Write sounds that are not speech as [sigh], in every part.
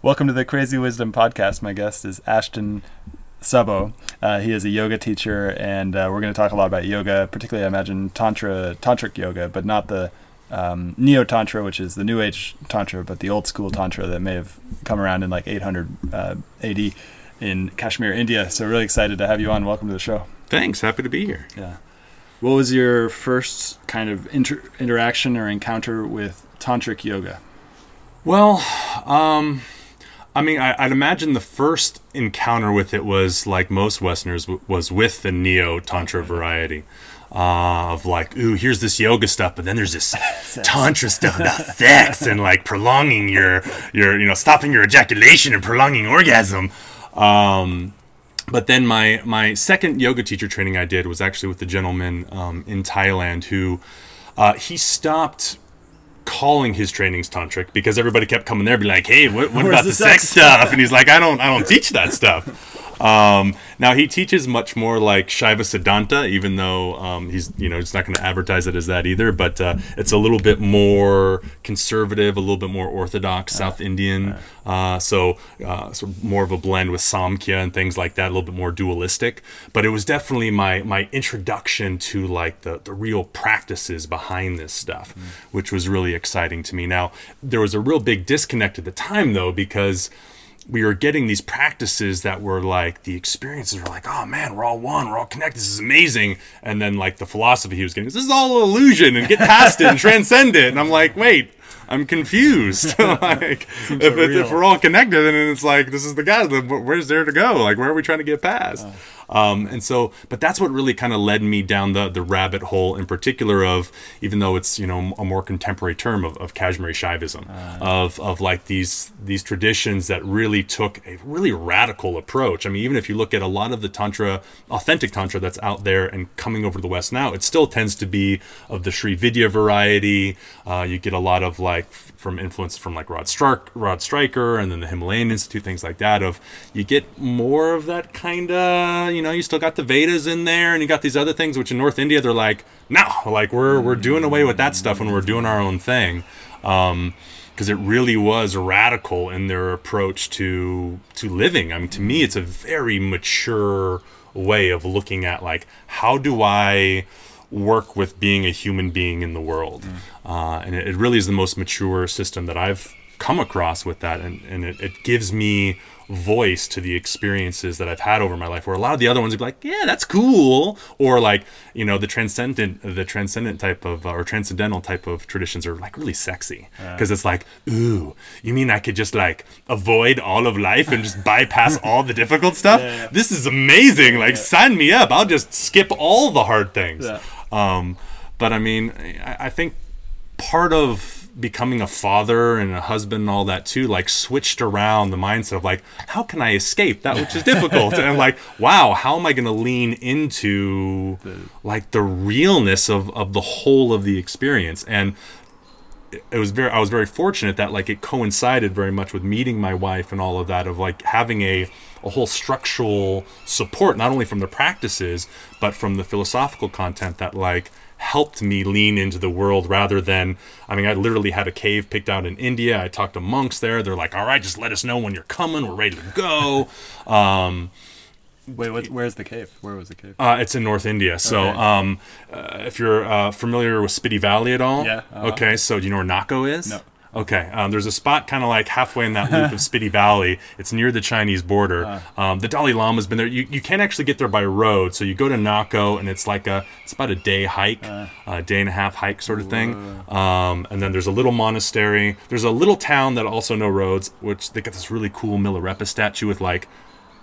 Welcome to the Crazy Wisdom Podcast. My guest is Ashton Sabo. Uh, he is a yoga teacher, and uh, we're going to talk a lot about yoga, particularly, I imagine, tantra, tantric yoga, but not the um, neo tantra, which is the new age tantra, but the old school tantra that may have come around in like 800 uh, AD in Kashmir, India. So really excited to have you on. Welcome to the show. Thanks. Happy to be here. Yeah. What was your first kind of inter- interaction or encounter with tantric yoga? Well, um, I mean, I, would imagine the first encounter with it was like most Westerners w- was with the neo tantra variety. Uh, of like, ooh, here's this yoga stuff, but then there's this [laughs] tantra stuff about sex [laughs] and like prolonging your your you know stopping your ejaculation and prolonging orgasm. Um, but then my my second yoga teacher training I did was actually with the gentleman um, in Thailand who uh, he stopped calling his trainings tantric because everybody kept coming there, be like, "Hey, what, what about the, sex, sex stuff?" And he's like, "I don't, I don't teach that stuff." Um, now he teaches much more like Shaiva Siddhanta, even though um, he's you know he's not going to advertise it as that either. But uh, it's a little bit more conservative, a little bit more orthodox, South Indian. Uh, so uh, sort of more of a blend with Samkhya and things like that, a little bit more dualistic. But it was definitely my my introduction to like the the real practices behind this stuff, mm. which was really exciting to me. Now there was a real big disconnect at the time though because we were getting these practices that were like the experiences were like, oh man, we're all one, we're all connected, this is amazing. And then like the philosophy he was getting, this is all illusion and get past it and transcend it. And I'm like, wait, I'm confused. [laughs] [laughs] like if, it's, if we're all connected and it's like this is the guy, where's there to go? Like where are we trying to get past? Um, and so, but that's what really kind of led me down the, the rabbit hole in particular of, even though it's, you know, a more contemporary term of, of Kashmiri Shaivism, uh, of, of like these, these traditions that really took a really radical approach. I mean, even if you look at a lot of the Tantra, authentic Tantra that's out there and coming over to the West now, it still tends to be of the Sri Vidya variety. Uh, you get a lot of like from influence from like Rod Stark, Rod Stryker, and then the Himalayan Institute, things like that. Of you get more of that kind of, you know, you still got the Vedas in there, and you got these other things, which in North India they're like, no, like we're we're doing away with that stuff and we're doing our own thing. Um, because it really was radical in their approach to to living. I mean, to me, it's a very mature way of looking at like how do I work with being a human being in the world. Mm. Uh, and it, it, really is the most mature system that I've come across with that. And, and it, it, gives me voice to the experiences that I've had over my life, where a lot of the other ones would be like, yeah, that's cool. Or like, you know, the transcendent, the transcendent type of, uh, or transcendental type of traditions are like really sexy. Because it's like, ooh, you mean I could just like avoid all of life and just [laughs] bypass all the difficult stuff? Yeah, yeah. This is amazing. Like, sign me up. I'll just skip all the hard things. Um, but I mean, I, I think part of becoming a father and a husband and all that too like switched around the mindset of like how can i escape that which is difficult? And I'm like [laughs] wow how am i going to lean into like the realness of of the whole of the experience? And it was very i was very fortunate that like it coincided very much with meeting my wife and all of that of like having a a whole structural support, not only from the practices, but from the philosophical content that like helped me lean into the world rather than I mean I literally had a cave picked out in India. I talked to monks there. They're like, "All right, just let us know when you're coming. We're ready to go." [laughs] Um, Wait, what, where's the cave? Where was the cave? Uh, it's in North India. So, okay. um, uh, if you're uh, familiar with Spiti Valley at all, yeah. Uh-huh. Okay, so do you know where Nako is? No. Okay, um, there's a spot kind of like halfway in that loop of [laughs] Spiti Valley. It's near the Chinese border. Uh, um, the Dalai Lama's been there. You, you can't actually get there by road, so you go to Nako, and it's like a it's about a day hike, uh, a day and a half hike sort of thing. Um, and then there's a little monastery. There's a little town that also no roads, which they got this really cool Milarepa statue with like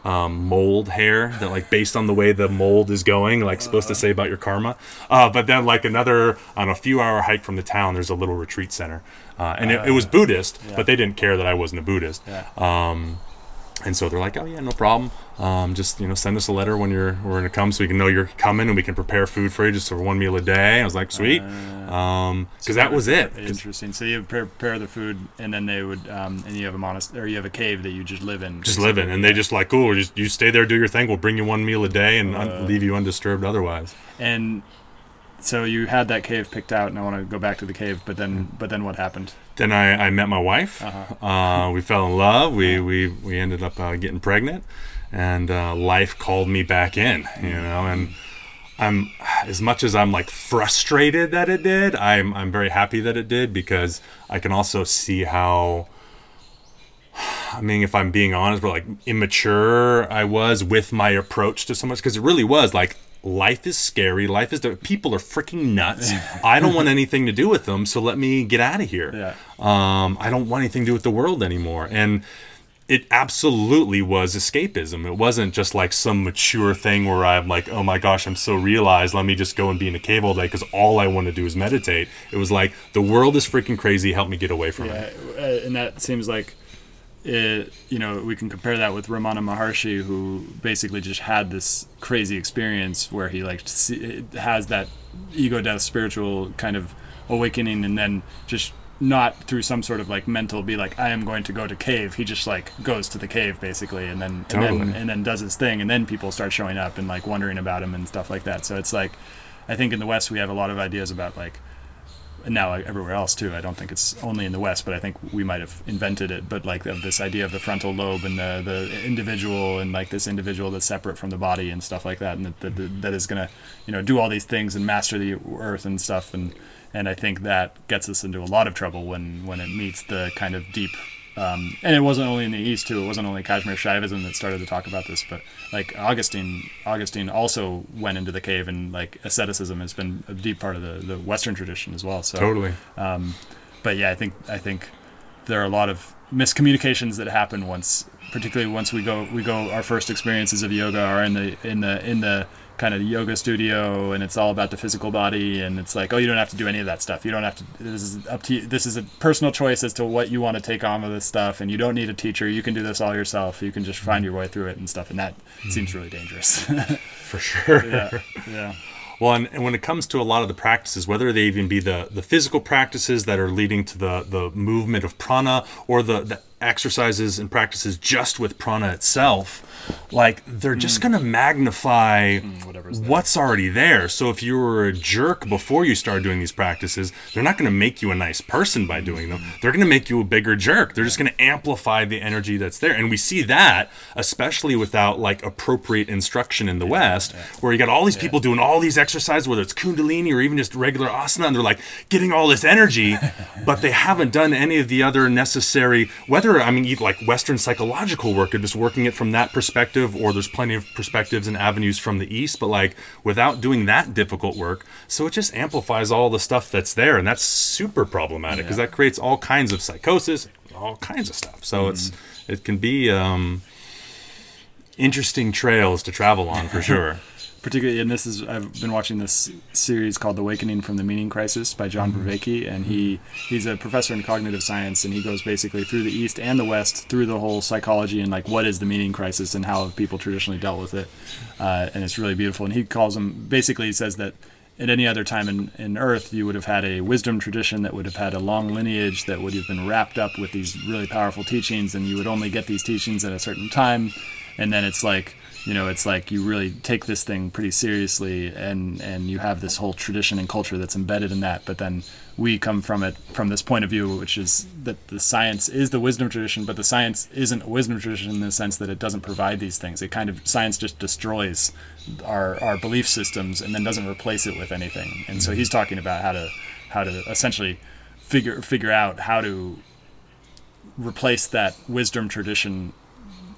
um, mold hair that like based on the way the mold is going like supposed to say about your karma uh, but then like another on a few hour hike from the town there's a little retreat center uh, and it, it, was buddhist yeah. but they didn't care that i wasn't a buddhist yeah. um, and so they're like, oh yeah, no problem. Um, just you know, send us a letter when you're we're gonna come, so we can know you're coming, and we can prepare food for you just for one meal a day. I was like, sweet, because uh, um, so that was it. Interesting. So you prepare the food, and then they would, um, and you have a monastery, or you have a cave that you just live in. Just live in, and they just like, cool, just you stay there, do your thing. We'll bring you one meal a day, and uh, un- leave you undisturbed otherwise. And so you had that cave picked out, and I want to go back to the cave. But then, but then what happened? Then I, I met my wife. Uh-huh. Uh, we fell in love. We we we ended up uh, getting pregnant, and uh, life called me back in. You know, and I'm as much as I'm like frustrated that it did. I'm I'm very happy that it did because I can also see how. I mean, if I'm being honest, but like immature I was with my approach to so much because it really was like life is scary. Life is people are freaking nuts. I don't want anything to do with them, so let me get out of here. Yeah. Um, I don't want anything to do with the world anymore. And it absolutely was escapism. It wasn't just like some mature thing where I'm like, oh my gosh, I'm so realized. Let me just go and be in a cave all day because all I want to do is meditate. It was like the world is freaking crazy. Help me get away from yeah, it. Uh, and that seems like it, you know, we can compare that with Ramana Maharshi, who basically just had this crazy experience where he like has that ego death spiritual kind of awakening, and then just not through some sort of like mental be like I am going to go to cave. He just like goes to the cave basically, and then totally. and then and then does his thing, and then people start showing up and like wondering about him and stuff like that. So it's like, I think in the West we have a lot of ideas about like now everywhere else too. I don't think it's only in the West, but I think we might have invented it. But like of this idea of the frontal lobe and the, the individual and like this individual that's separate from the body and stuff like that, and that, that, that is gonna you know do all these things and master the earth and stuff. And and I think that gets us into a lot of trouble when when it meets the kind of deep um, and it wasn't only in the East too. It wasn't only Kashmir Shaivism that started to talk about this, but like Augustine, Augustine also went into the cave, and like asceticism has been a deep part of the, the Western tradition as well. So totally. Um, but yeah, I think I think there are a lot of miscommunications that happen once, particularly once we go we go our first experiences of yoga are in the in the in the kind of yoga studio and it's all about the physical body and it's like oh you don't have to do any of that stuff. You don't have to this is up to you this is a personal choice as to what you want to take on with this stuff and you don't need a teacher. You can do this all yourself. You can just find your way through it and stuff and that mm. seems really dangerous. [laughs] For sure. Yeah yeah. Well, and, and, when it comes to a lot of the practices, whether they even be the, the physical practices that are leading to the, the movement of prana or the, the exercises and practices just with prana itself, like they're just mm. going to magnify mm, what's already there. So if you were a jerk before you start doing these practices, they're not going to make you a nice person by doing them. They're going to make you a bigger jerk. They're just going to amplify the energy that's there. And we see that especially without like appropriate instruction in the yeah, West, yeah. where you got all these people doing all these exercises, whether it's kundalini or even just regular asana, and they're like getting all this energy, [laughs] but they haven't done any of the other necessary, whether I mean, like Western psychological work or just working it from that perspective perspective, or there's plenty of perspectives and avenues from the East, but like without doing that difficult work. So it just amplifies all the stuff that's there, and that's super problematic because yeah. that creates all kinds of psychosis, all kinds of stuff. So mm. it's it can be um, interesting trails to travel on for sure particularly and this is I've been watching this series called "The Awakening from the Meaning Crisis by John mm-hmm. And he he's a professor in cognitive science and he goes basically through the east and the west through the whole psychology and like what is the meaning crisis and how have people traditionally dealt with it uh, and it's really beautiful and he calls them basically he says that at any other time in, in earth you would have had a wisdom tradition that would have had a long lineage that would have been wrapped up with these really powerful teachings and you would only get these teachings at a certain time and then it's like you know it's like you really take this thing pretty seriously and and you have this whole tradition and culture that's embedded in that but then we come from it from this point of view which is that the science is the wisdom tradition but the science isn't a wisdom tradition in the sense that it doesn't provide these things. It kind of science just destroys our our belief systems and then doesn't replace it with anything. And so mm-hmm. he's talking about how to how to essentially figure figure out how to replace that wisdom tradition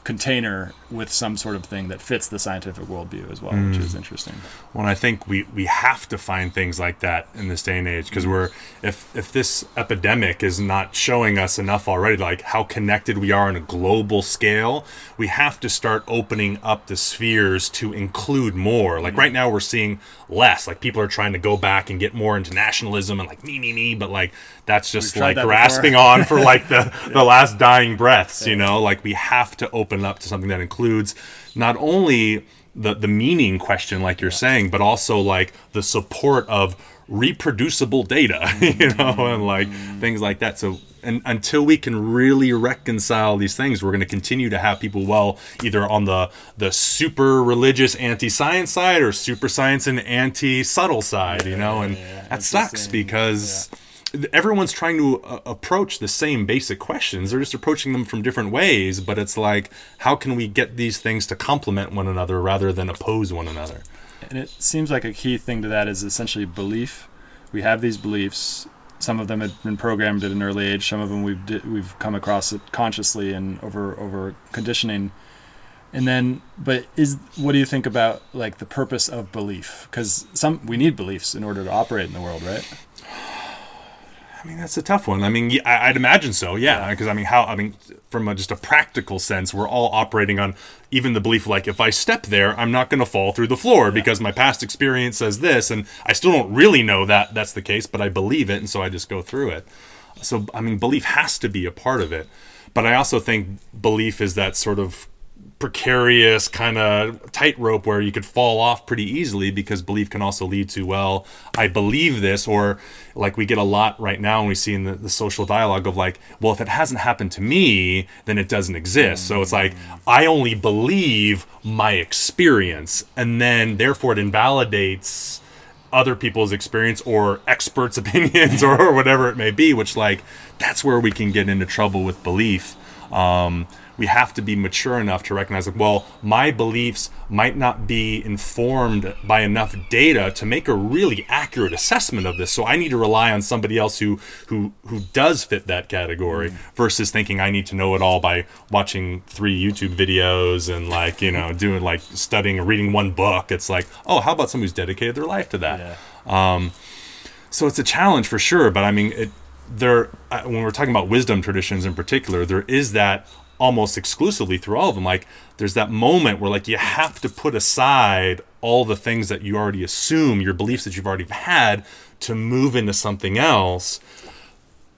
container with some sort of thing that fits the scientific worldview as well, mm. which is mm. interesting. Well, I think we, we have to find things like that in this day and age because we're if if this epidemic is not showing us enough already, like how connected we are on a global scale, we have to start opening up the spheres to include more. Like right now, we're seeing less. Like people are trying to go back and get more into nationalism and like me me me, but like that's just like grasping on for like the [laughs] the last dying breaths. Yeah. You know, like we have to open up to something that includes not only the the meaning question like you're saying but also like the support of reproducible data [laughs] you know and like mm-hmm. things like that. So and until we can really reconcile these things we're going to continue to have people well either on the the super religious anti-science side or super science and anti-subtle side you know and that sucks because everyone's trying to uh, approach the same basic questions. They're just approaching them from different ways, but it's like, how can we get these things to complement one another rather than oppose one another? And it seems like a key thing to that is essentially belief. We have these beliefs. Some of them have been programmed at an early age. Some of them we've di- we've come across it consciously and over over conditioning. And then, but is what do you think about like the purpose of belief? Because some we need beliefs in order to operate in the world, right? I mean, that's a tough one. I mean, I'd imagine so, yeah. Because I mean, how? I mean, from a, just a practical sense, we're all operating on even the belief like if I step there, I'm not going to fall through the floor because my past experience says this, and I still don't really know that that's the case, but I believe it, and so I just go through it. So, I mean, belief has to be a part of it, but I also think belief is that sort of precarious kind of tightrope where you could fall off pretty easily because belief can also lead to well i believe this or like we get a lot right now and we see in the, the social dialogue of like well if it hasn't happened to me then it doesn't exist. So it's like i only believe my experience and then therefore it invalidates other people's experience or experts [laughs] opinions or whatever it may be which like that's where we can get into trouble with belief. Um, we have to be mature enough to recognize like well my beliefs might not be informed by enough data to make a really accurate assessment of this. So i need to rely on somebody else who who who does fit that category versus thinking i need to know it all by watching three youtube videos and like you know doing like studying or reading one book. It's like oh how about somebody who's dedicated their life to that? Um, so it's a challenge for sure but i mean it there uh, when we're talking about wisdom traditions in particular there is that almost exclusively through all of them. Like there's that moment where like you have to put aside all the things that you already assume your beliefs that you've already had to move into something else.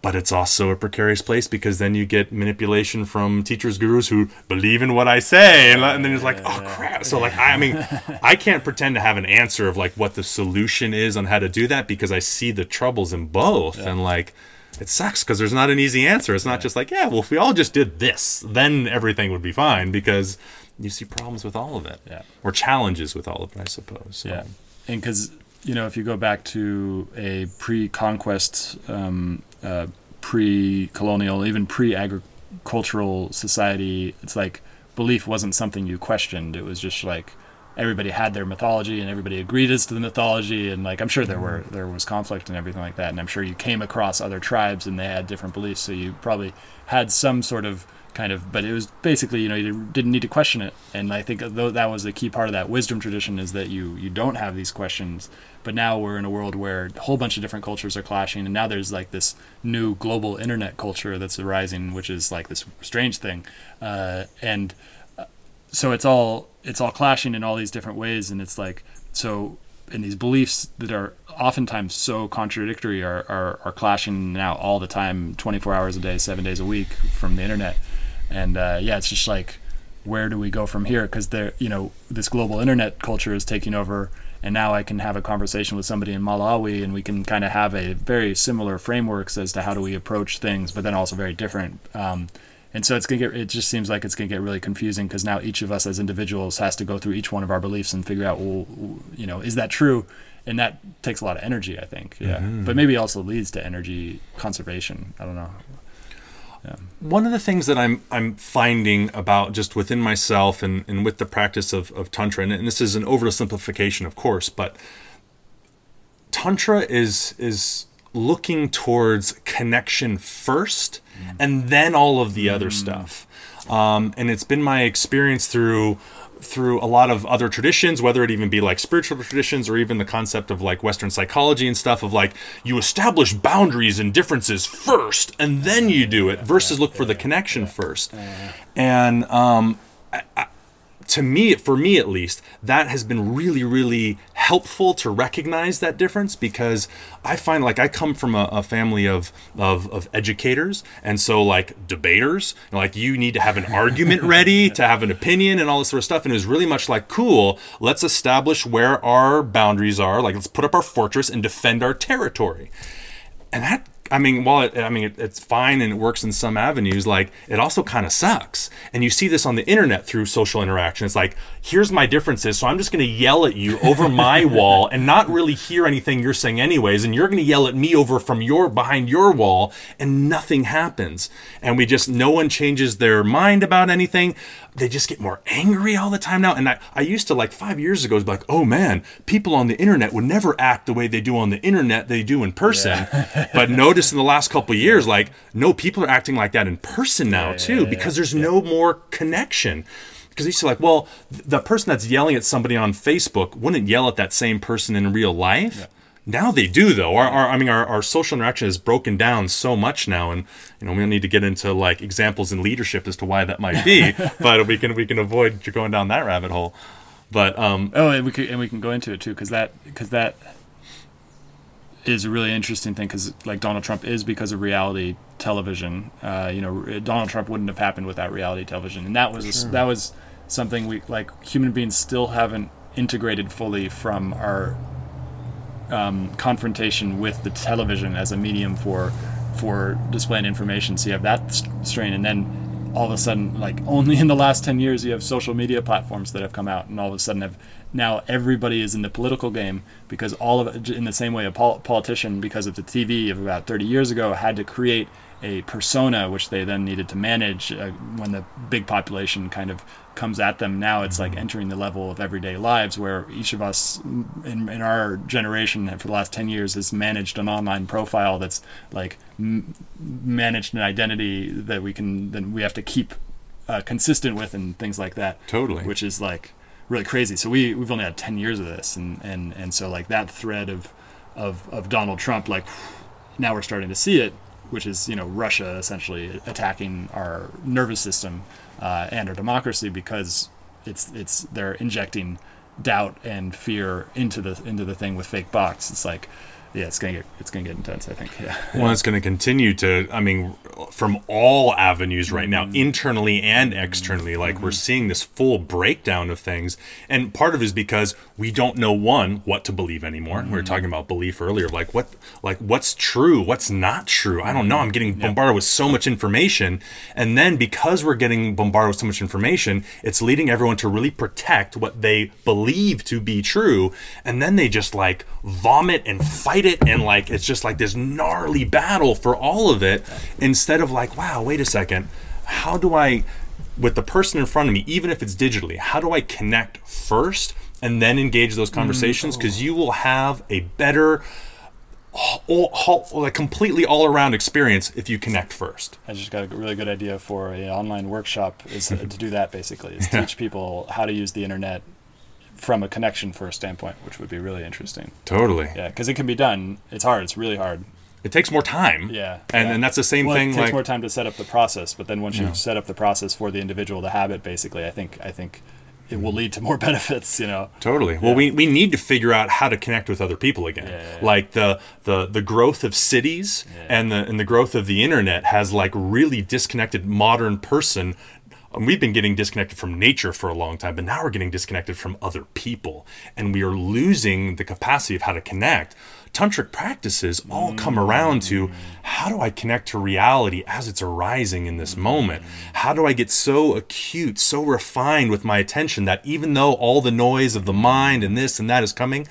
But it's also a precarious place because then you get manipulation from teachers gurus who believe in what i say. And, and then it's like oh crap. So like i mean i can't pretend to have an answer of like what the solution is on how to do that because i see the troubles in both. And like it sucks because there's not an easy answer it's not just like yeah well if we all just did this then everything would be fine because you see problems with all of it Yeah. or challenges with all of it i suppose so. Yeah, and because you know if you go back to a pre-conquest, um, uh, pre-colonial, even pre-agricultural society, it's like belief wasn't something you questioned. It was just like everybody had their mythology and everybody agreed as to the mythology and like I'm sure there were there was conflict and everything like that and I'm sure you came across other tribes and they had different beliefs so you probably had some sort of kind of but it was basically you know you didn't need to question it and I think though that was a key part of that wisdom tradition is that you you don't have these questions but now we're in a world where a whole bunch of different cultures are clashing and now there's like this new global internet culture that's arising which is like this strange thing uh, and so it's all it's all clashing in all these different ways and it's like so and these beliefs that are oftentimes so contradictory are, are, are clashing now all the time 24 hours a day seven days a week from the internet. And uh, yeah it's just like where do we go from here? Because there you know this global internet culture is taking over and now i can have a conversation with somebody in malawi and we can kind of have a very similar frameworks as to how do we approach things but then also very different um, and so it's gonna get. It just seems like it's gonna get really confusing because now each of us as individuals has to go through each one of our beliefs and figure out, well, you know, is that true? And that takes a lot of energy, I think. Yeah, mm-hmm. but maybe also leads to energy conservation. I don't know. one of the things that I'm I'm finding about just within myself and, and with the practice of, of tantra, and, and this is an oversimplification, of course, but tantra is is looking towards connection first, and then all of the other stuff. Um, and it's been my experience through through a lot of other traditions, whether it even be like spiritual traditions or even the concept of like Western psychology and stuff of like you establish boundaries and differences first and then you do it versus look for the connection first. And um, I, to me, for me at least, that has been really, really helpful to recognize that difference because I find like I come from a, a family of, of of educators, and so like debaters, know, like you need to have an argument [laughs] ready to have an opinion and all this sort of stuff, and it was really much like cool. Let's establish where our boundaries are. Like let's put up our fortress and defend our territory, and that I mean, while it, I mean, it, it's fine and it works in some avenues, like it also kind of sucks. And you see this on the internet through social interaction. It's like, here's my differences, so I'm just going to yell at you over my [laughs] wall and not really hear anything you're saying, anyways. And you're going to yell at me over from your behind your wall, and nothing happens. And we just, no one changes their mind about anything. They just get more angry all the time now. And I, I used to like five years ago, be like, oh man, people on the internet would never act the way they do on the internet, they do in person. [laughs] but notice in the last couple of years, like, no, people are acting like that in person now too, because there's no more connection. Because you used to like, well, th- the person that's yelling at somebody on Facebook wouldn't yell at that same person in real life. Now they do though. Our, our I mean, our, our social interaction is broken down so much now, and you know we don't need to get into like examples in leadership as to why that might be, [laughs] but we can we can avoid going down that rabbit hole. But um, Oh, and we could, and we can go into it too, because that because that is a really interesting thing. Because like Donald Trump is because of reality television. Uh, you know, Donald Trump wouldn't have happened without reality television, and that was a s that was something we like human beings still haven't integrated fully from our um, confrontation with the television as a medium for for displaying information. So you have that strain, and then all of a sudden, like only in the last ten years, you have social media platforms that have come out, and all of a sudden have now everybody is in the political game because all of in the same way a pol- politician, because of the TV of about 30 years ago, had to create a persona which they then needed to manage uh, when the big population kind of comes at them now it's like entering the level of everyday lives where each of us in, in our generation for the last 10 years has managed an online profile that's like m- managed an identity that we can then we have to keep uh, consistent with and things like that. Totally. which is like really crazy. So we we've only had 10 years of this and and and so like that thread of of of Donald Trump like now we're starting to see it which is you know Russia essentially attacking our nervous system uh, and our democracy because it's it's they're injecting doubt and fear into the into the thing with fake bots. It's like yeah, it's gonna get it's gonna get intense. I think yeah. [laughs] Well, it's going to continue to. I mean, from all avenues right now, mm. internally and externally, like we're mm-hmm. seeing this full breakdown of things, and part of it is because we don't know one what to believe anymore. We were mm-hmm. talking about belief earlier, like what, like what's true, what's not true. I don't know. I'm getting bombarded with so much information, and then because we're getting bombarded with so much information, it's leading everyone to really protect what they believe to be true, and then they just like vomit and fight it. And like it's just like this gnarly battle for all of it instead of like wow wait a second how do i with the person in front of me even if it's digitally how do i connect first and then engage those mm-hmm. conversations oh. because you will have a better all, like completely all around experience if you connect first I just got a really good idea for an online workshop is [laughs] to do that basically is teach people how to use the internet from a connection first standpoint, which would be really interesting. totally Yeah, because it can be done. It's hard. It's really hard. It takes more time Yeah, and yeah. and that's the same Well, thing it takes like more time to set up the process, but then once you set up the process for the individual to have it, basically, I think I think it will lead to more [laughs] benefits. You know. Totally. Well, we, we need to figure out how to connect with other people again. Yeah, yeah, yeah. Like the, the the growth of cities and the and the growth of the internet has like really disconnected modern person. And we've been getting disconnected from nature for a long time, but now we're getting disconnected from other people, and we are losing the capacity of how to connect. Tantric practices all come around to how do I connect to reality as it's arising in this moment? How do I get so acute, so refined with my attention that even though all the noise of the mind and this and that is coming,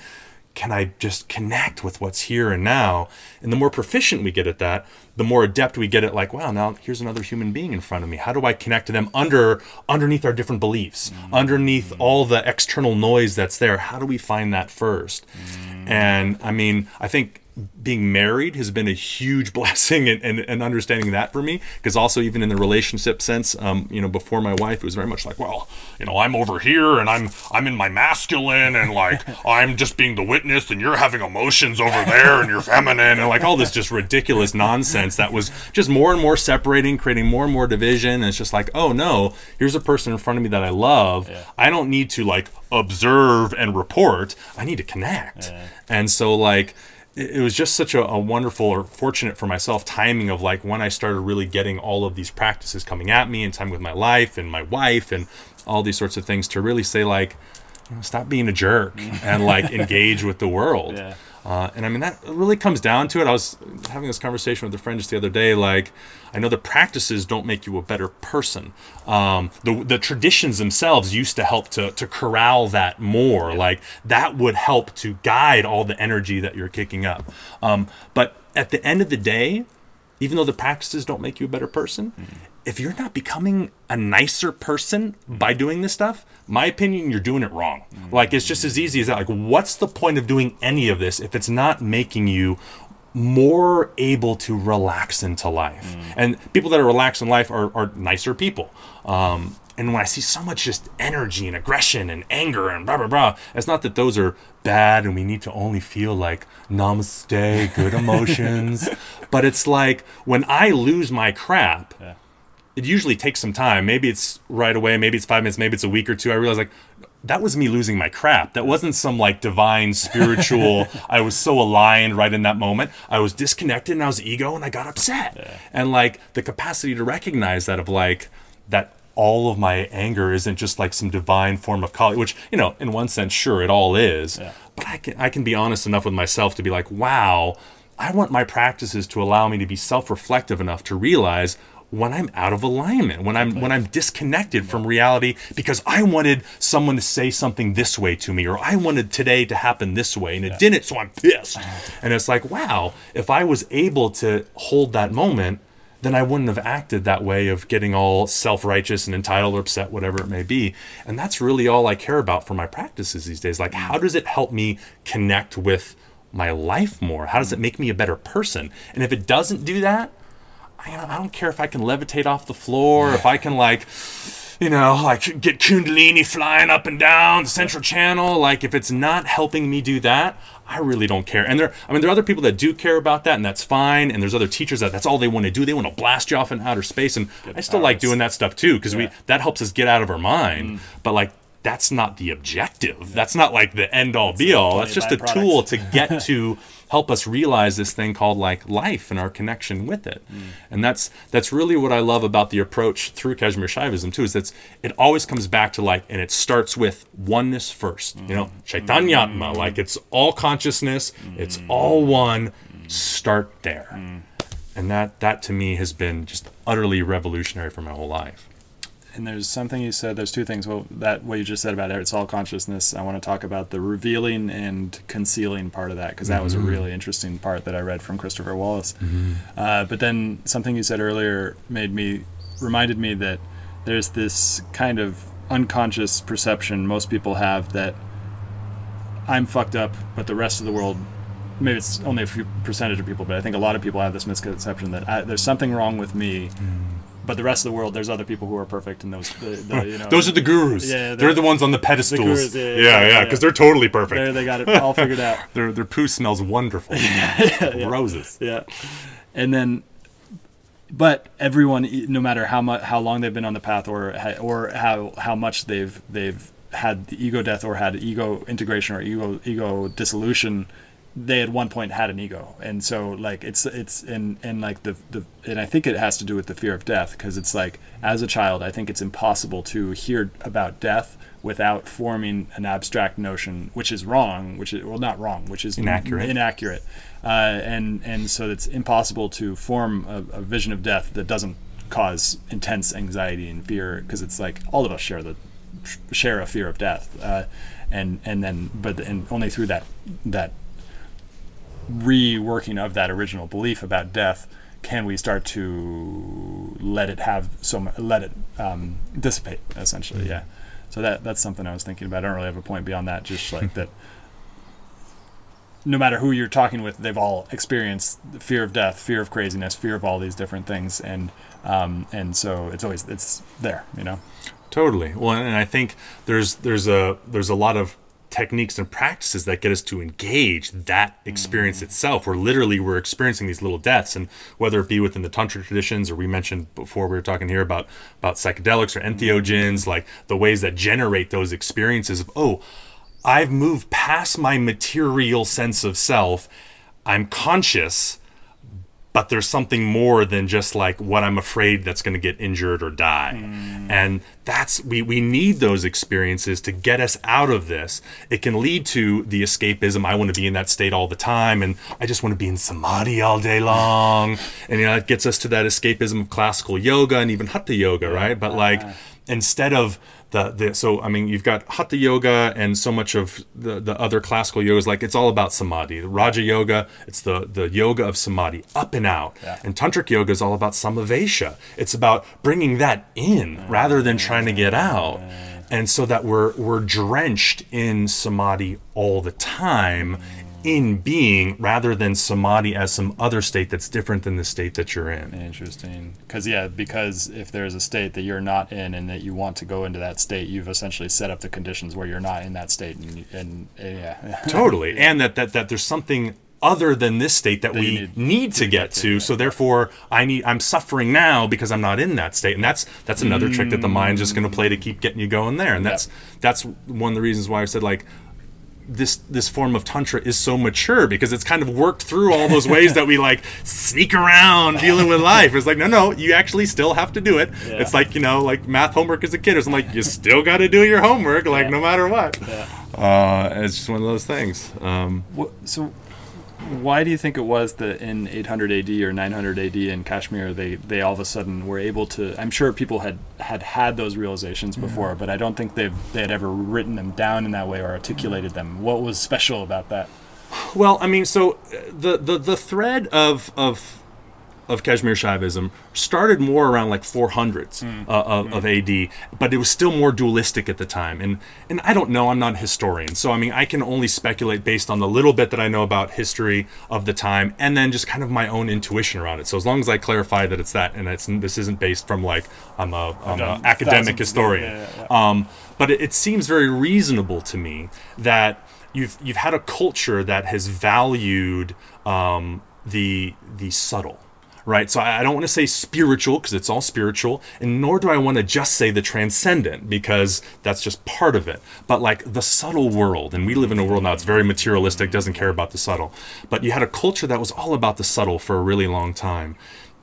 can I just connect with what's here and now? And the more proficient we get at that, the more adept we get at like, wow, now here's another human being in front of me. How do I connect to them under underneath our different beliefs, mm. underneath all the external noise that's there? How do we find that first? Mm. And I mean, I think being married has been a huge [laughs] blessing and, and, and understanding that for me because also even in the relationship sense um, you know before my wife it was very much like well you know i'm over here and i'm i'm in my masculine and like [laughs] i'm just being the witness and you're having emotions over there and you're feminine and like all this just ridiculous nonsense that was just more and more separating creating more and more division. And it's just like oh no here's a person in front of me that i love. I don't need to like observe and report. I need to connect. And so like it was just such a, a wonderful or fortunate for myself timing of like when I started really getting all of these practices coming at me and time with my life and my wife and all these sorts of things to really say like stop being a jerk and like [laughs] engage with the world. Yeah. Uh, and I mean, that really comes down to it. I was having this conversation with a friend just the other day. Like, I know the practices don't make you a better person. Um, the, the traditions themselves used to help to, to corral that more. Like, that would help to guide all the energy that you're kicking up. Um, but at the end of the day, even though the practices don't make you a better person, if you're not becoming a nicer person by doing this stuff, my opinion, you're doing it wrong. Like it's just as easy as that. Like, what's the point of doing any of this if it's not making you more able to relax into life? And people that are relaxed in life are, are nicer people. Um, and when I see so much just energy and aggression and anger and blah blah blah, it's not that those are bad and we need to only feel like namaste, good [laughs] emotions. but it's like when I lose my crap, Yeah. It usually takes some time. Maybe it's right away, maybe it's five minutes, maybe it's a week or two. I realize like that was me losing my crap. That wasn't some like divine spiritual. [laughs] I was so aligned right in that moment. I was disconnected and I was ego and I got upset. And like the capacity to recognize that of like that all of my anger isn't just like some divine form of calling, which you know, in one sense, sure, it all is. Yeah. But I can I can be honest enough with myself to be like, wow, I want my practices to allow me to be self-reflective enough to realize when I'm out of alignment, when I'm when I'm disconnected from reality because I wanted someone to say something this way to me, or I wanted today to happen this way and it didn't, so I'm pissed. And it's like, wow, if I was able to hold that moment, then I wouldn't have acted that way of getting all self righteous and entitled or upset, whatever it may be. And that's really all I care about for my practices these days. Like, how does it help me connect with my life more? How does it make me a better person? And if it doesn't do that, I, I don't care if I can levitate off the floor, if I can, like, you know, like get Kundalini flying up and down the central channel. Like, if it's not helping me do that, I really don't care. And there, I mean, there are other people that do care about that, and that's fine. And there's other teachers that that's all they want to do. They want to blast you off in outer space, and I still like doing that stuff too because we that helps us get out of our mind. Mm. But like, that's not the objective. That's not like the end all be all. That's just a tool to [laughs] get to help us realize this thing called like life and our connection with it. Mm. And that's that's really what I love about the approach through Kashmir Shaivism too. Is that it always comes back to like, and it starts with oneness first. You know, Chaitanyatma, like it's all consciousness, it's all one. Start there. And that that to me has been just utterly revolutionary for my whole life. And there's something you said. There's two things. Well, that what you just said about it, it's all consciousness. I want to talk about the revealing and concealing part of that because that was a mm-hmm. really interesting part that I read from Christopher Wallis. Mm-hmm. Uh, but then something you said earlier made me reminded me that there's this kind of unconscious perception most people have that I'm fucked up, but the rest of the world. Maybe it's only a few percentage of people, but I think a lot of people have this misconception that I, there's something wrong with me, mm. But the rest of the world, there's other people who are perfect, and those, the, the, you [laughs] know, Those are the gurus. Yeah, they're, they're- the ones on the pedestals. gurus, yeah, yeah, yeah, yeah, yeah, because they're totally perfect. there they got it all figured out. [laughs] their their poo smells wonderful. [laughs] Roses. Yeah, and then, but everyone, no matter how much, how long they've been on the path, or or how how much they've they've had the ego death or had ego integration or ego ego dissolution, they at one point had an ego, and so like it's it's and and like the the and I think it has to do with the fear of death because it's like as a child, I think it's impossible to hear about death without forming an abstract notion, which is wrong, which is well not wrong, which is Inaccurate. inaccurate, uh, and and so it's impossible to form a, a vision of death that doesn't cause intense anxiety and fear because it's like all of us share the share a fear of death, uh, and and then but and only through that that reworking of that original belief about death can we start to let it have some let it um, dissipate essentially yeah. So that that's something i was thinking about. I don't really have a point beyond that just [laughs] like that no matter who you're talking with they've all experienced the fear of death fear of craziness fear of all these different things and um, and so it's always it's there you know? Totally. Well, and I think there's there's a there's a lot of techniques and practices that get us to engage that experience mm. itself. Where literally we're experiencing these little deaths, and whether it be within the tantra traditions, or we mentioned before we were talking here about about psychedelics or entheogens, mm. like the ways that generate those experiences of oh, I've moved past my material sense of self. I'm conscious but there's something more than just like what I'm afraid that's going to get injured or die. Mm. And that's we we need those experiences to get us out of this. It can lead to the escapism. I want to be in that state all the time and I just want to be in samadhi all day long. and you know, it gets us to that escapism of classical yoga and even hatha yoga, right? But like uh-huh. instead of the, the so I mean you've got hatha yoga and so much of the, the other classical yogas like it's all about samadhi. The Raja yoga, it's the the yoga of samadhi, up and out. And tantric yoga is all about samavesha. It's about bringing that in rather than trying to get out. And so that we're we're drenched in samadhi all the time in being rather than samadhi as some other state that's different than the state that you're in. Interesting. Because yeah, because if there's a state that you're not in and that you want to go into that state, you've essentially set up the conditions where you're not in that state, and, and, yeah, [laughs] totally and that, that that there's something other than this state that, That we need, need to get to so therefore i need i'm suffering now because i'm not in that state and that's that's another trick that the mind's just going to play to keep getting you going there and that's that's one of the reasons why i said like this this form of tantra is so mature because it's kind of worked through all those ways that we like sneak around dealing with life. It's like no, no, you actually still have to do it. It's like you know, like math homework as a kid or something. Like you still got to do your homework, like no matter what. Uh, it's just one of those things. Um, What, so, why do you think it was that in 800 AD or 900 AD in Kashmir they, they all of a sudden were able to? I'm sure people had had, had those realizations before, but I don't think they've they had ever written them down in that way or articulated them. What was special about that? Well, I mean, so uh, the the, the thread of of of Kashmir Shaivism started more around like 400s uh, of, of AD, but it was still more dualistic at the time. And and I don't know, I'm not a historian, so I mean, I can only speculate based on the little bit that I know about history of the time, and then just kind of my own intuition around it. So as long as I clarify that it's that, and it's this isn't based from like I'm a I'm an academic historian. yeah, yeah, yeah. Um, but it, it seems very reasonable to me that you've you've had a culture that has valued um, the the subtle, right? So I, don't want to say spiritual because it's all spiritual, and nor do I want to just say the transcendent because that's just part of it. But like the subtle world, and we live in a world now that's very materialistic, doesn't care about the subtle. But you had a culture that was all about the subtle for a really long time,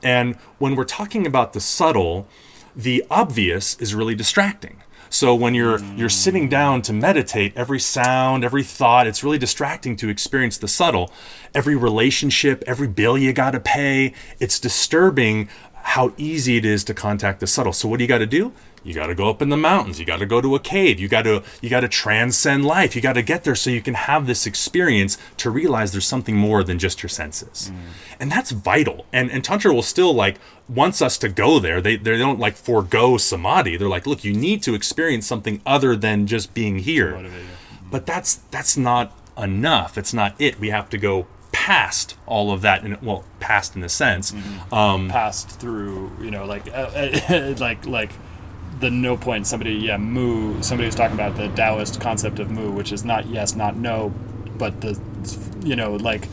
and when we're talking about the subtle, the obvious is really distracting. So when you're hmm. you're sitting down to meditate, every sound, every thought, it's really distracting to experience the subtle. Every relationship, every bill you got to pay, it's disturbing how easy it is to contact the subtle. So what do you got to do? You got to go up in the mountains. You got to go to a cave. You got to you got to transcend life. You got to get there so you can have this experience to realize there's something more than just your senses. And that's vital. And and tantra will still like wants us to go there. They they don't like forego samadhi. They're like, look, you need to experience something other than just being here. But that's that's not enough. It's not it. We have to go past all of that and well past in a sense um passed through, you know, like uh, [laughs] like like the no point. Somebody, yeah, mu. Somebody was talking about the Taoist concept of mu, which is not yes, not no, but the, you know, like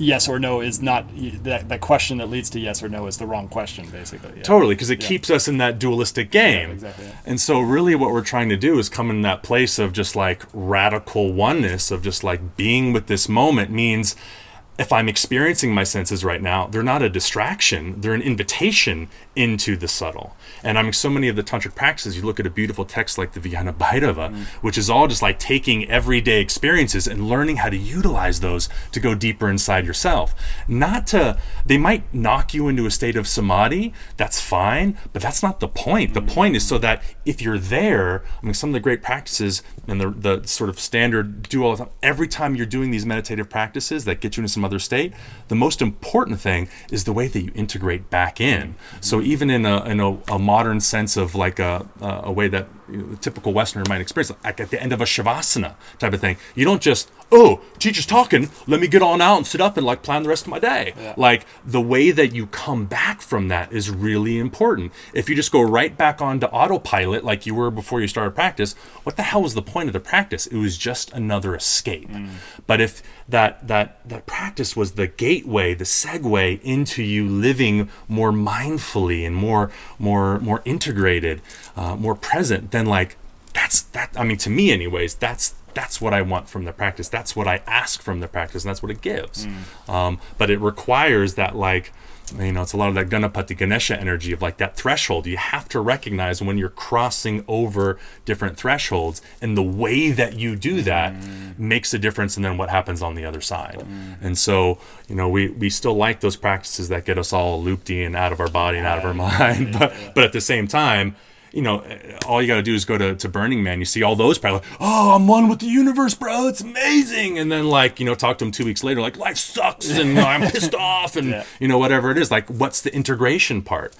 yes or no is not that that question that leads to yes or no is the wrong question, basically. Yeah. Totally, because it keeps us in that dualistic game. exactly, yeah. And so, really, what we're trying to do is come in that place of just like radical oneness, of just like being with this moment means if I'm experiencing my senses right now, they're not a distraction, they're an invitation into the subtle. And I mean, so many of the tantric practices, you look at a beautiful text like the Vijnana Bhairava, mm. which is all just like taking everyday experiences and learning how to utilize those to go deeper inside yourself. Not to, they might knock you into a state of samadhi, that's fine, but that's not the point. The mm. point is so that if you're there, I mean, some of the great practices and the, the sort of standard do all the time, every time you're doing these meditative practices that get you into some state, the most important thing is the way that you integrate back in. So even in a, in a, a modern sense of like a a way that you know, the typical Westerner might experience, like at the end of a shavasana type of thing, you don't just, oh, teacher's talking, let me get on out and sit up and like plan the rest of my day. Like the way that you come back from that is really important. If you just go right back onto autopilot like you were before you started practice, what the hell was the point of the practice? It was just another escape. But if that that that practice was the gateway, the segue into you living more mindfully and more more more integrated, uh, more present, then like that's that. I mean, to me, anyways, that's that's what I want from the practice. That's what I ask from the practice, and that's what it gives. Mm. Um, but it requires that like you know, it's a lot of that Ganapati Ganesha energy of like that threshold. You have to recognize when you're crossing over different thresholds, and the way that you do that mm. makes a difference in then what happens on the other side. Mm. And so, you know, we, we still like those practices that get us all looped and out of our body and out of our mind, [laughs] but but at the same time. You know, all you got to do is go to, to Burning Man. You see all those people, like, oh, I'm one with the universe, bro. It's amazing. And then, like, you know, talk to them two weeks later, like, life sucks [laughs] and I'm pissed off and, Yeah. you know, whatever it is. Like, what's the integration part?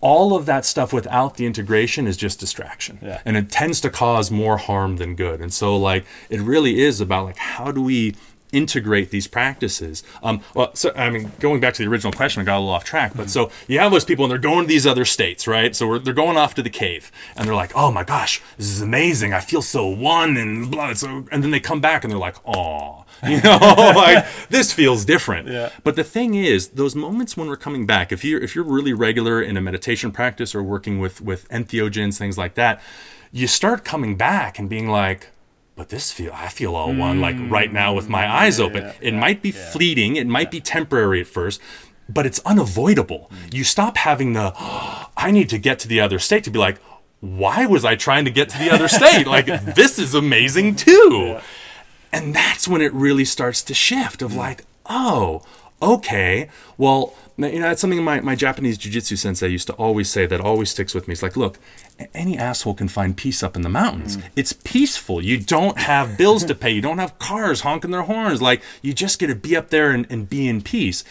All of that stuff without the integration is just distraction. Yeah. And it tends to cause more harm than good. And so, like, it really is about, like, how do we integrate these practices. Um well so i mean going back to the original question i got a little off track but so you have those people and they're going to these other states right? So we're, they're going off to the cave and they're like oh my gosh this is amazing. I feel so one and blah so and then they come back and they're like oh [laughs] you know [laughs] like this feels different. Yeah. but the thing is those moments when we're coming back if you're if you're really regular in a meditation practice or working with with entheogens things like that you start coming back and being like but this feel I feel all one like mm. right now with my eyes open. yeah, it might be fleeting, it might be temporary at first, but it's unavoidable. Mm. You stop having the [gasps] I need to get to the other state to be like, why was I trying to get to the other state? [laughs] Like this is amazing too. And that's when it really starts to shift of mm. like, oh, okay. Well, you know, that's something my, my Japanese jiu-jitsu sensei used to always say that always sticks with me. It's like, look, any asshole can find peace up in the mountains. Mm. It's peaceful. You don't have bills to pay. You don't have cars honking their horns. Like, you just get to be up there and, and be in peace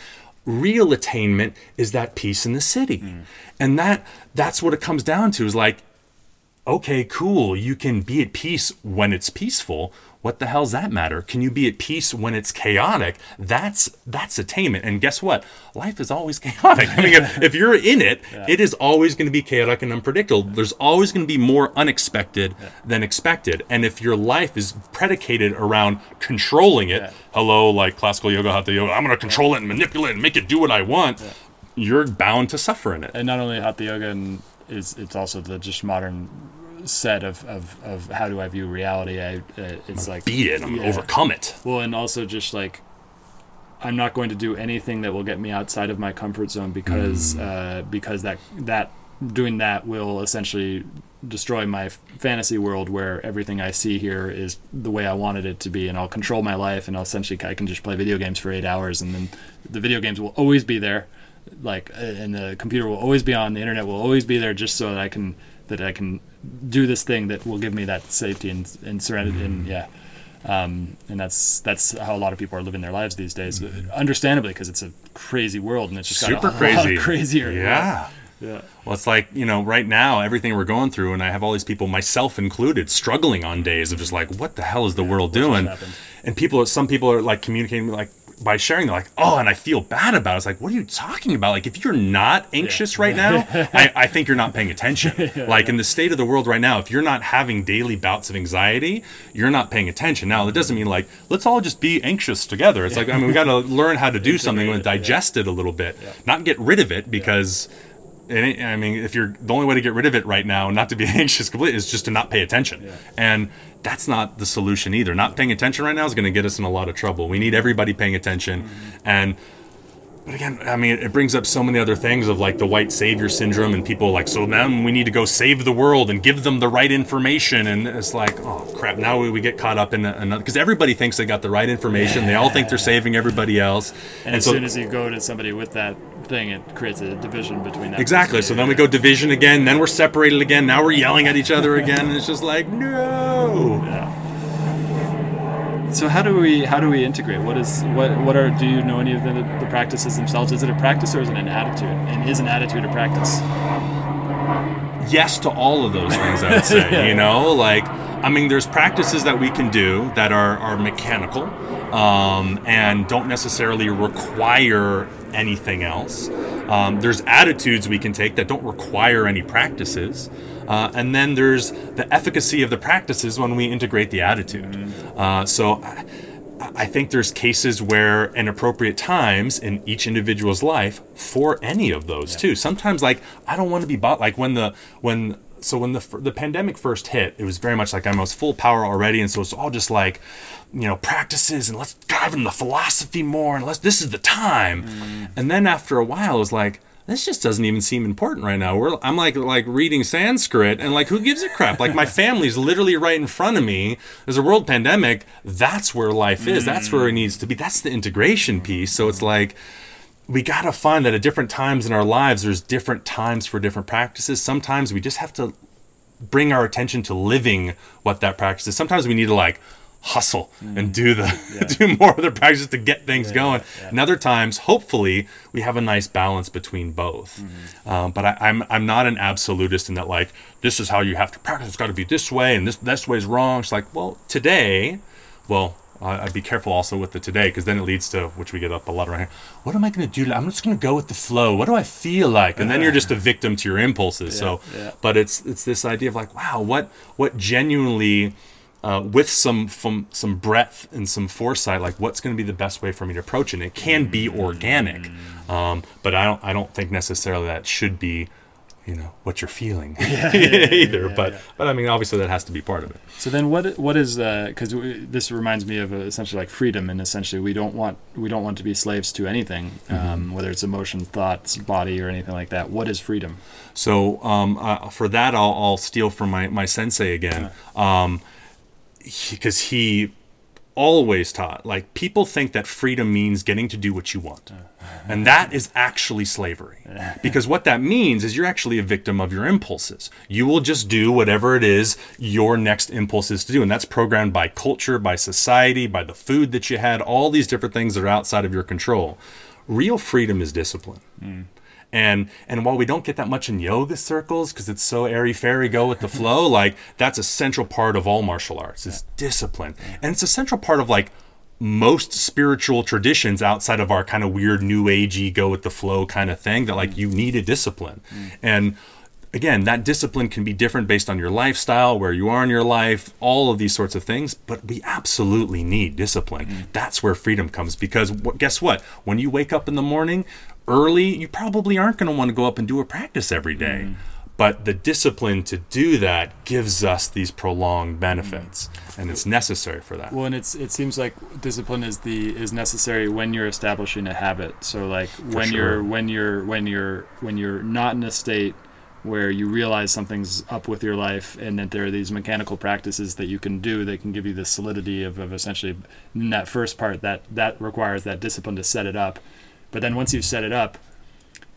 real attainment is that peace in the city mm. and that that's what it comes down to is like okay cool you can be at peace when it's peaceful what the hell's that matter? Can you be at peace when it's chaotic? That's that's attainment. And guess what? Life is always [laughs] chaotic. I mean, if, if you're in it, yeah. it is always going to be chaotic and unpredictable. There's always going to be more unexpected yeah. than expected. And if your life is predicated around controlling it, yeah. hello, like classical yoga, hatha yoga, I'm going to control it and manipulate it and make it do what I want. You're bound to suffer in it. And not only hatha yoga and is it's also the just modern set of, of, of how do I view reality. I uh, it's like beat it, I'm yeah. overcome it. Well, and also just like I'm not going to do anything that will get me outside of my comfort zone because mm. uh, because that that doing that will essentially destroy my fantasy world where everything I see here is the way I wanted it to be, and I'll control my life, and I'll essentially I can just play video games for eight hours, and then the video games will always be there, like, uh, and the computer will always be on, the internet will always be there, just so that I can that I can do this thing that will give me that safety and, and serenity and mm-hmm. yeah um, and that's that's how a lot of people are living their lives these days mm-hmm. understandably because it's a crazy world and it's just super crazy lot [laughs] crazier yeah yeah. Well, it's like, you know, right now, everything we're going through, and I have all these people, myself included, struggling on days of just like, what the hell is the yeah, world doing? And people, some people are like communicating, like, by sharing, they're like, oh, and I feel bad about it. It's like, what are you talking about? Like, if you're not anxious yeah. right now, [laughs] I, I, think you're not paying attention. [laughs] yeah, like, yeah. in the state of the world right now, if you're not having daily bouts of anxiety, you're not paying attention. Now, that doesn't mean like, let's all just be anxious together. It's like, I mean, we got to [laughs] learn how to do something and digest it a little bit, not get rid of it because. I mean, if you're the only way to get rid of it right now, not to be [laughs] anxious completely, is just to not pay attention. And that's not the solution either. Not paying attention right now is going to get us in a lot of trouble. We need everybody paying attention. Mm-hmm. And but again, I mean, it brings up so many other things of like the white savior syndrome and people like, so then we need to go save the world and give them the right information. And it's like, oh crap, now we, we get caught up in another, because everybody thinks they got the right information. They all think they're saving everybody else. And, and as so, soon as you go to somebody with that thing, it creates a division between that. Exactly. So then we go division again, then we're separated again, now we're yelling at each other again. And it's just like, no. Yeah so how do we how do we integrate? What is what what are do you know any of the, the practices themselves? Is it a practice or is it an attitude? And is an attitude a practice? Yes to all of those things. I would say. yeah. [laughs] You know, like I mean, there's practices that we can do that are are mechanical um, and don't necessarily require anything else. Um, there's attitudes we can take that don't require any practices. Uh, and then there's the efficacy of the practices when we integrate the attitude. Mm-hmm. Uh, so I think there's cases where in appropriate times in each individual's life for any of those yeah. too. Sometimes like I don't want to be bought like when the when so when the the pandemic first hit, it was very much like I was full power already, and so it's all just like, you know, practices and let's dive into philosophy more, and let's this is the time. Mm. And then after a while, it was like, this just doesn't even seem important right now. We're, I'm like like reading Sanskrit and like who gives a crap? Like my [laughs] family's literally right in front of me. There's a world pandemic. That's where life is. That's where it needs to be. That's the integration piece. So it's like we got to find that at different times in our lives there's different times for different practices. Sometimes we just have to bring our attention to living what that practice is. Sometimes we need to like hustle mm. and do the [laughs] yeah. do more of the practice to get things yeah, going. Yeah. And other times, hopefully, we have a nice balance between both. Mm-hmm. Um, but I, am I'm, I'm not an absolutist in that like this is how you have to practice. It's got to be this way, and this this way is wrong. It's like well today, well. I'd be careful also with the today because then it leads to which we get up a lot around here. What am I going to do? I'm just going to go with the flow. What do I feel like? And then you're just a victim to your impulses. so, but it's it's this idea of like, wow, what what genuinely uh, with some, from some breadth and some foresight, like what's going to be the best way for me to approach it. And it can be organic, um, but I don't I don't think necessarily that should be, you know, what you're feeling [laughs] [laughs] yeah, yeah, either. Yeah, but but I mean, obviously that has to be part of it. So then, what what is because uh, this reminds me of uh, essentially like freedom, and essentially we don't want we don't want to be slaves to anything, mm-hmm. um, whether it's emotion, thoughts, body, or anything like that. What is freedom? So um, uh, for that, I'll, I'll steal from my my sensei again. Um, because he always taught like people think that freedom means getting to do what you want. [laughs] And that is actually slavery. [laughs] Because what that means is you're actually a victim of your impulses. You will just do whatever it is your next impulse is to do. And that's programmed by culture, by society, by the food that you had, all these different things that are outside of your control. Real freedom is discipline. Mm. And and while we don't get that much in yoga circles because it's so airy fairy, go with the flow, [laughs] like that's a central part of all martial arts is discipline, and it's a central part of like most spiritual traditions outside of our kind of weird new agey go with the flow kind of thing that like mm. you need a discipline, mm. and again that discipline can be different based on your lifestyle where you are in your life all of these sorts of things but we absolutely need discipline. Mm. That's where freedom comes because guess what? When you wake up in the morning early you probably aren't going to want to go up and do a practice every day mm. but the discipline to do that gives us these prolonged benefits mm. and it's necessary for that Well, and it's it seems like discipline is the is necessary when you're establishing a habit. So like when sure. you're when you're when you're when you're not in a state where you realize something's up with your life and that there are these mechanical practices that you can do that can give you the solidity of, of essentially in that first part that that requires that discipline to set it up but then once you've set it up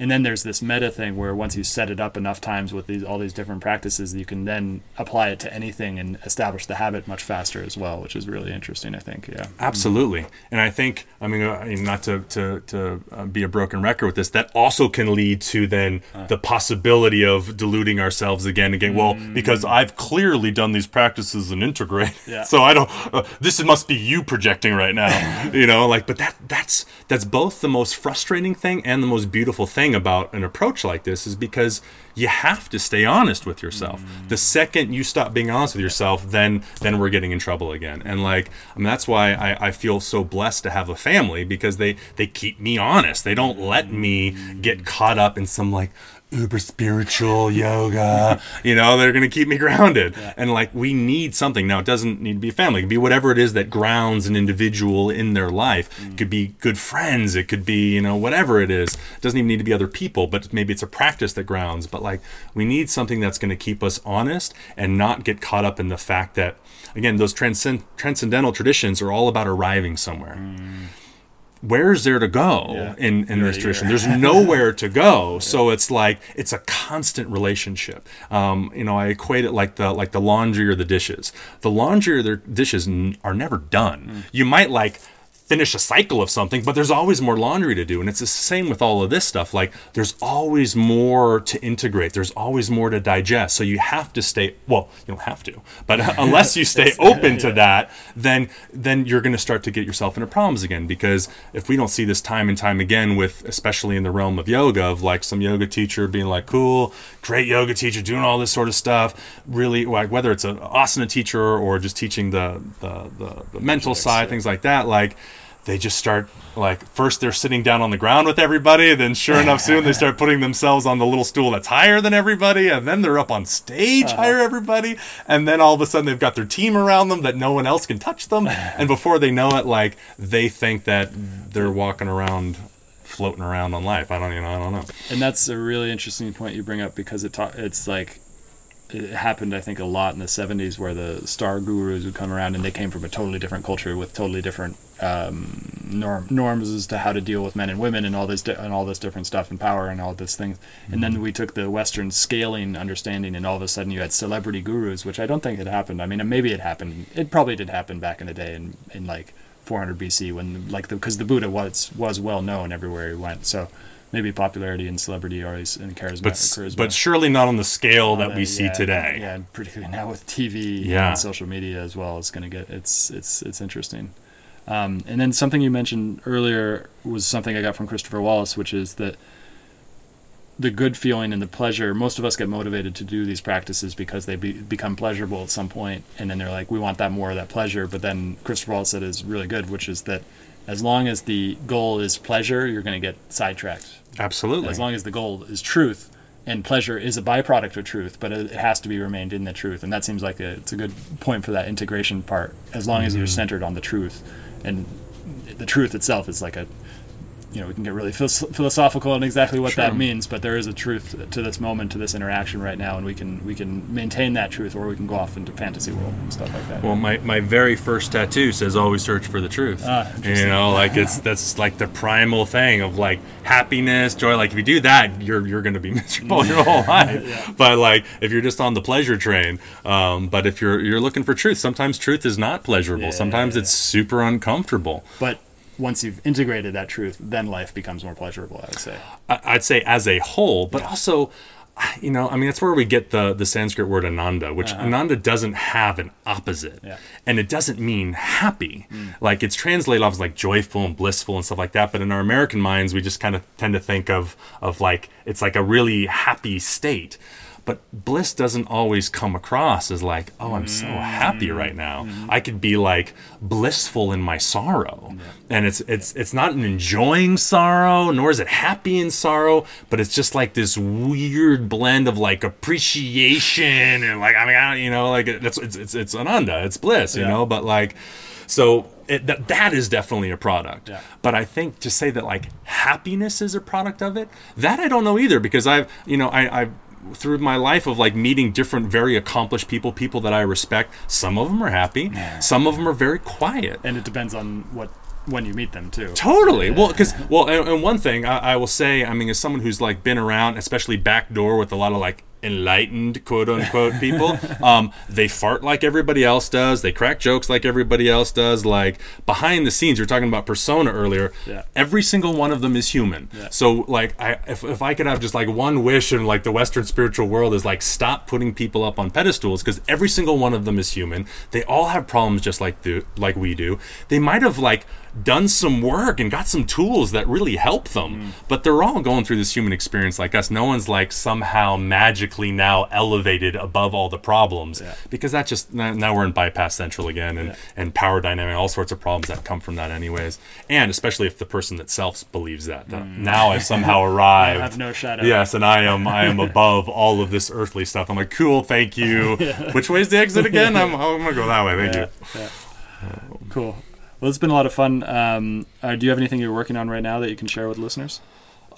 and then there's this meta thing where once you set it up enough times with these all these different practices you can then apply it to anything and establish the habit much faster as well which is really interesting i think yeah Absolutely, and I think I mean, uh, not to to to uh, be a broken record with this, that also can lead to then the possibility of deluding ourselves again and again. Well, because I've clearly done these practices and integrate, Yeah. [laughs] so I don't. Uh, this must be you projecting right now, [laughs] you know. Like, but that that's that's both the most frustrating thing and the most beautiful thing about an approach like this is because you have to stay honest with yourself. Mm. The second you stop being honest with yourself, then then we're getting in trouble again. And like, I mean, that's why I, I feel so blessed to have a family because they they keep me honest. They don't let me get caught up in some like uber spiritual yoga. You know, they're gonna keep me grounded. And like, we need something. Now, it doesn't need to be a family. It can be whatever it is that grounds an individual in their life. It mm. could be good friends. It could be you know whatever it is. It doesn't even need to be other people. But maybe it's a practice that grounds. But like, we need something that's going to keep us honest and not get caught up in the fact that again those transcend- transcendental traditions are all about arriving somewhere mm. Where's there to go Yeah. in, in this tradition? yeah. There's nowhere to go. [laughs] So it's like it's a constant relationship. Um, you know, I equate it like the like the laundry or the dishes. The laundry or the dishes n- are never done. You might like finish a cycle of something, but there's always more laundry to do. And it's the same with all of this stuff. Like there's always more to integrate. There's always more to digest. So you have to stay well, you don't have to, but [laughs] unless you stay open to that, then then you're going to start to get yourself into problems again because if we don't see this time and time again with especially in the realm of yoga of like some yoga teacher being like cool great yoga teacher doing all this sort of stuff really like whether it's an asana teacher or just teaching the the, the, the mental side things like that like they just start like first they're sitting down on the ground with everybody then sure enough soon they start putting themselves on the little stool that's higher than everybody and then they're up on stage uh-huh. higher everybody and then all of a sudden they've got their team around them that no one else can touch them and before they know it like they think that they're walking around floating around on life. I don't you know i don't know. And that's a really interesting point you bring up because it ta- it's like it happened I think a lot in the 70s where the star gurus would come around and they came from a totally different culture with totally different um, norm, norms as to how to deal with men and women and all this di- and all this different stuff and power and all this things. And then we took the western scaling understanding and all of a sudden you had celebrity gurus which I don't think had happened. I mean maybe it happened it probably did happen back in the day in, in like 400 BC when like the because the Buddha was was well known everywhere he went. So maybe popularity and celebrity are always and charisma, but charisma. but surely not on the scale that Uh, we see yeah, today Yeah, and particularly [laughs] now with TV Yeah. and social media as well, it's going to get it's it's it's interesting. Um, and then something you mentioned earlier was something I got from Christopher Wallis, which is that the good feeling and the pleasure. Most of us get motivated to do these practices because they be, become pleasurable at some point, and then they're like, we want that more of that pleasure. But then Christopher Wallis said is really good, which is that as long as the goal is pleasure, you're going to get sidetracked. Absolutely. As long as the goal is truth and pleasure is a byproduct of truth but it has to be remained in the truth and that seems like a, it's a good point for that integration part. As long as you're mm-hmm. centered on the truth and the truth itself is like a you know we can get really philosophical on exactly what that means, but there is a truth to this moment, to this interaction right now, and we can we can maintain that truth, or we can go off into fantasy world and stuff like that. Well, my, my very first tattoo says always search for the truth. Ah, you know, like it's [laughs] that's like the primal thing of like happiness, joy. Like if you do that, you're you're gonna be [laughs] miserable your whole [laughs] life. But like if you're just on the pleasure train, um, but if you're you're looking for truth, sometimes truth is not pleasurable. Yeah, sometimes yeah, it's super uncomfortable. but once you've integrated that truth, then life becomes more pleasurable. I would say. I'd say as a whole, but also, you know, I mean, that's where we get the the Sanskrit word ananda, which ananda doesn't have an opposite, Uh-huh. Yeah. and it doesn't mean happy. Mm. Like it's translated off as like joyful and blissful and stuff like that. But in our American minds, we just kind of tend to think of of like it's like a really happy state. But bliss doesn't always come across as like, oh, I'm so happy mm-hmm. right now. Mm-hmm. I could be like blissful in my sorrow, and it's it's it's not an enjoying sorrow, nor is it happy in sorrow, but it's just like this weird blend of like appreciation and like I mean, I, you know, like it's it's it's, it's ananda, it's bliss, you Yeah. know. But like, so it, that that is definitely a product. Yeah. But I think to say that like happiness is a product of it, that I don't know either because I've you know I I've through my life of like meeting different very accomplished people, people that I respect. Some of them are happy, some of them are very quiet. And it depends on what when you meet them too. Totally. Well, because well, and, and one thing I, I will say, I mean, as someone who's like been around, especially backdoor with a lot of like enlightened quote unquote people, [laughs] um, they fart like everybody else does. They crack jokes like everybody else does. Like behind the scenes, you're talking about persona earlier. Yeah. Every single one of them is human. Yeah. So like, I if, if I could have just like one wish in like the Western spiritual world is like stop putting people up on pedestals because every single one of them is human. They all have problems just like the like we do. They might have like done some work and got some tools that really help them. Mm. But they're all going through this human experience like us. No one's like somehow magically now elevated above all the problems Yeah. because that just now now we're in bypass central again and, Yeah. and power dynamic, all sorts of problems that come from that anyways. And especially if the person itself believes that. that Now I've somehow [laughs] arrived. Mm. have no shadow. Yes, and I am I am [laughs] above all of this earthly stuff. I'm like, cool, thank you. [laughs] Which way's the exit again? I'm, I'm gonna go that way. Thank Yeah, you. yeah. Cool. Well, it's been a lot of fun. Um, uh, do you have anything you're working on right now that you can share with listeners?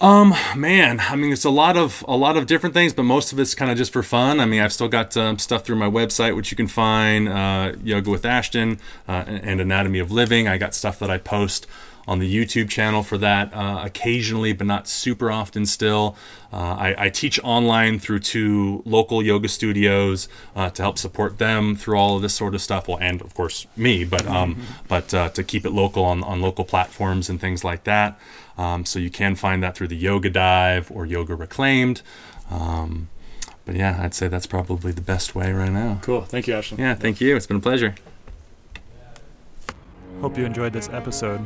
Um, man i mean it's a lot of a lot of different things but most of it's kind of just for fun i mean i've still got um, stuff through my website which you can find uh, yoga with ashton uh, and anatomy of living i got stuff that i post on the youtube channel for that uh, occasionally but not super often still uh, I, I teach online through two local yoga studios uh, to help support them through all of this sort of stuff well and of course me but um, but uh, to keep it local on, on local platforms and things like that um, so you can find that through the Yoga Dive or Yoga Reclaimed. Um, but yeah, I'd say that's probably the best way right now. Cool. Thank you, Ashton. Yeah, thank you. It's been a pleasure. Hope you enjoyed this episode.